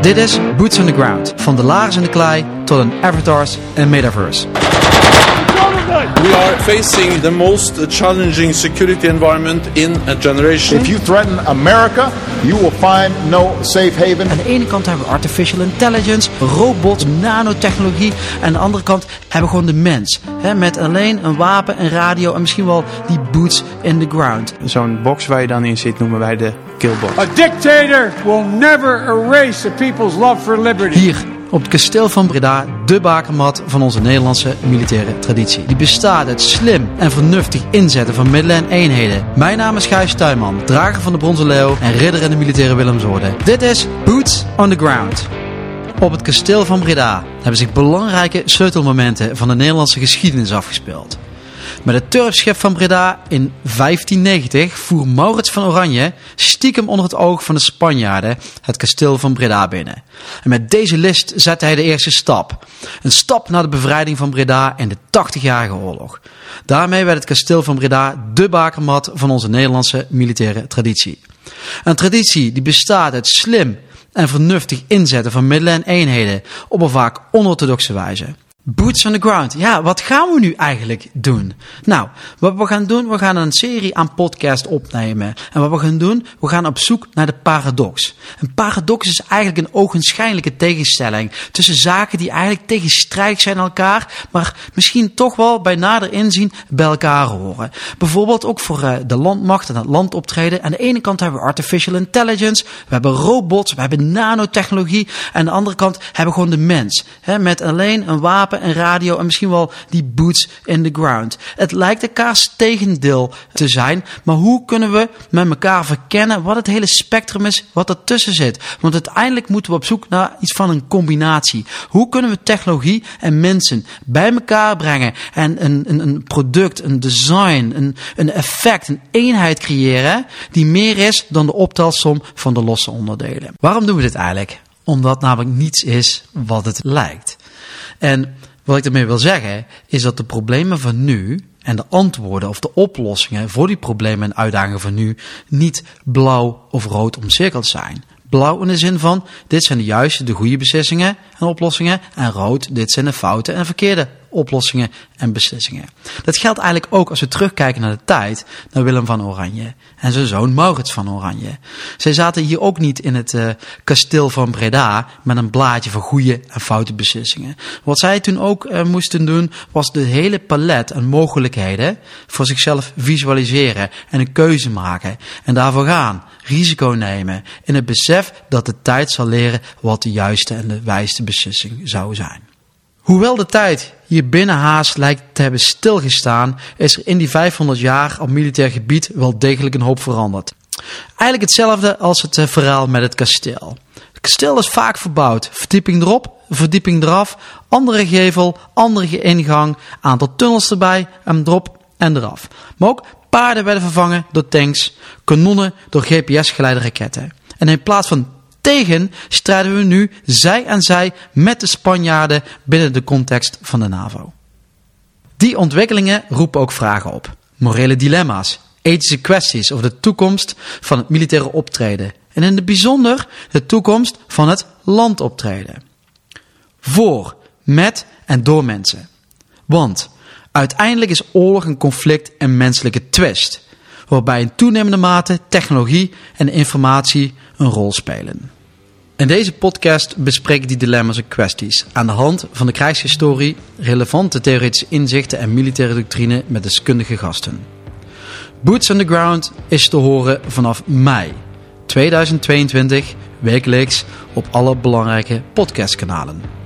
Dit is Boots on the Ground. Van de lagers in de klei tot een avatars en metaverse. We are facing the most challenging security environment in a generation. If you threaten America, you will find no safe haven. Aan de ene kant hebben we artificial intelligence, robots, nanotechnologie. En aan de andere kant hebben we gewoon de mens. Hè, met alleen een wapen, een radio en misschien wel die boots in the ground. Zo'n box waar je dan in zit noemen wij de killbox. A dictator will never erase a people's love for liberty. Hier op het kasteel van Breda, de bakermat van onze Nederlandse militaire traditie. Die bestaat uit slim en vernuftig inzetten van middelen en eenheden. Mijn naam is Gijs Tuinman, drager van de Bronzen Leeuw en ridder in de militaire Willemsorde. Dit is Boots on the Ground. Op het kasteel van Breda hebben zich belangrijke sleutelmomenten van de Nederlandse geschiedenis afgespeeld. Met het turfschip van Breda in 1590 voer Maurits van Oranje stiekem onder het oog van de Spanjaarden het kasteel van Breda binnen. En met deze list zette hij de eerste stap. Een stap naar de bevrijding van Breda in de 80-jarige oorlog. Daarmee werd het kasteel van Breda de bakermat van onze Nederlandse militaire traditie. Een traditie die bestaat uit slim en vernuftig inzetten van middelen en eenheden op een vaak onorthodoxe wijze. Boots on the ground. Ja, wat gaan we nu eigenlijk doen? Nou, wat we gaan doen, we gaan een serie aan podcast opnemen. En wat we gaan doen, we gaan op zoek naar de paradox. Een paradox is eigenlijk een ogenschijnlijke tegenstelling tussen zaken die eigenlijk tegenstrijdig zijn elkaar, maar misschien toch wel bij nader inzien bij elkaar horen. Bijvoorbeeld ook voor uh, de landmacht en het landoptreden. Aan de ene kant hebben we artificial intelligence, we hebben robots, we hebben nanotechnologie. En aan de andere kant hebben we gewoon de mens. Hè, met alleen een wapen en radio en misschien wel die boots in the ground. Het lijkt elkaars tegendeel te zijn, maar hoe kunnen we met elkaar verkennen wat het hele spectrum is wat ertussen zit? Want uiteindelijk moeten we op zoek naar iets van een combinatie. Hoe kunnen we technologie en mensen bij elkaar brengen en een, een, een product, een design, een, een effect, een eenheid creëren die meer is dan de optelsom van de losse onderdelen? Waarom doen we dit eigenlijk? Omdat namelijk niets is wat het lijkt. En wat ik ermee wil zeggen, is dat de problemen van nu en de antwoorden of de oplossingen voor die problemen en uitdagingen van nu niet blauw of rood omcirkeld zijn. Blauw in de zin van, dit zijn de juiste, de goede beslissingen en oplossingen. En rood, dit zijn de foute en verkeerde oplossingen en beslissingen. Dat geldt eigenlijk ook als we terugkijken naar de tijd, naar Willem van Oranje en zijn zoon Maurits van Oranje. Zij zaten hier ook niet in het uh, kasteel van Breda met een blaadje van goede en foute beslissingen. Wat zij toen ook uh, moesten doen, was de hele palet aan mogelijkheden voor zichzelf visualiseren en een keuze maken. En daarvoor gaan, risico nemen, in het besef dat de tijd zal leren wat de juiste en de wijste beslissing zou zijn. Hoewel de tijd hier binnen haast lijkt te hebben stilgestaan, is er in die 500 jaar op militair gebied wel degelijk een hoop veranderd. Eigenlijk hetzelfde als het verhaal met het kasteel. Het kasteel is vaak verbouwd. Verdieping erop, verdieping eraf, andere gevel, andere ingang, aantal tunnels erbij en erop en eraf. Maar ook paarden werden vervangen door tanks, kanonnen door GPS-geleide raketten. En in plaats van tegen strijden we nu zij aan zij met de Spanjaarden binnen de context van de NAVO. Die ontwikkelingen roepen ook vragen op. Morele dilemma's, ethische kwesties over de toekomst van het militaire optreden. En in het bijzonder de toekomst van het landoptreden. Voor, met en door mensen. Want uiteindelijk is oorlog een conflict en menselijke twist waarbij in toenemende mate technologie en informatie een rol spelen. In deze podcast bespreek ik die dilemma's en kwesties aan de hand van de krijgshistorie, relevante theoretische inzichten en militaire doctrine met deskundige gasten. Boots on the Ground is te horen vanaf mei 2022 wekelijks op alle belangrijke podcastkanalen.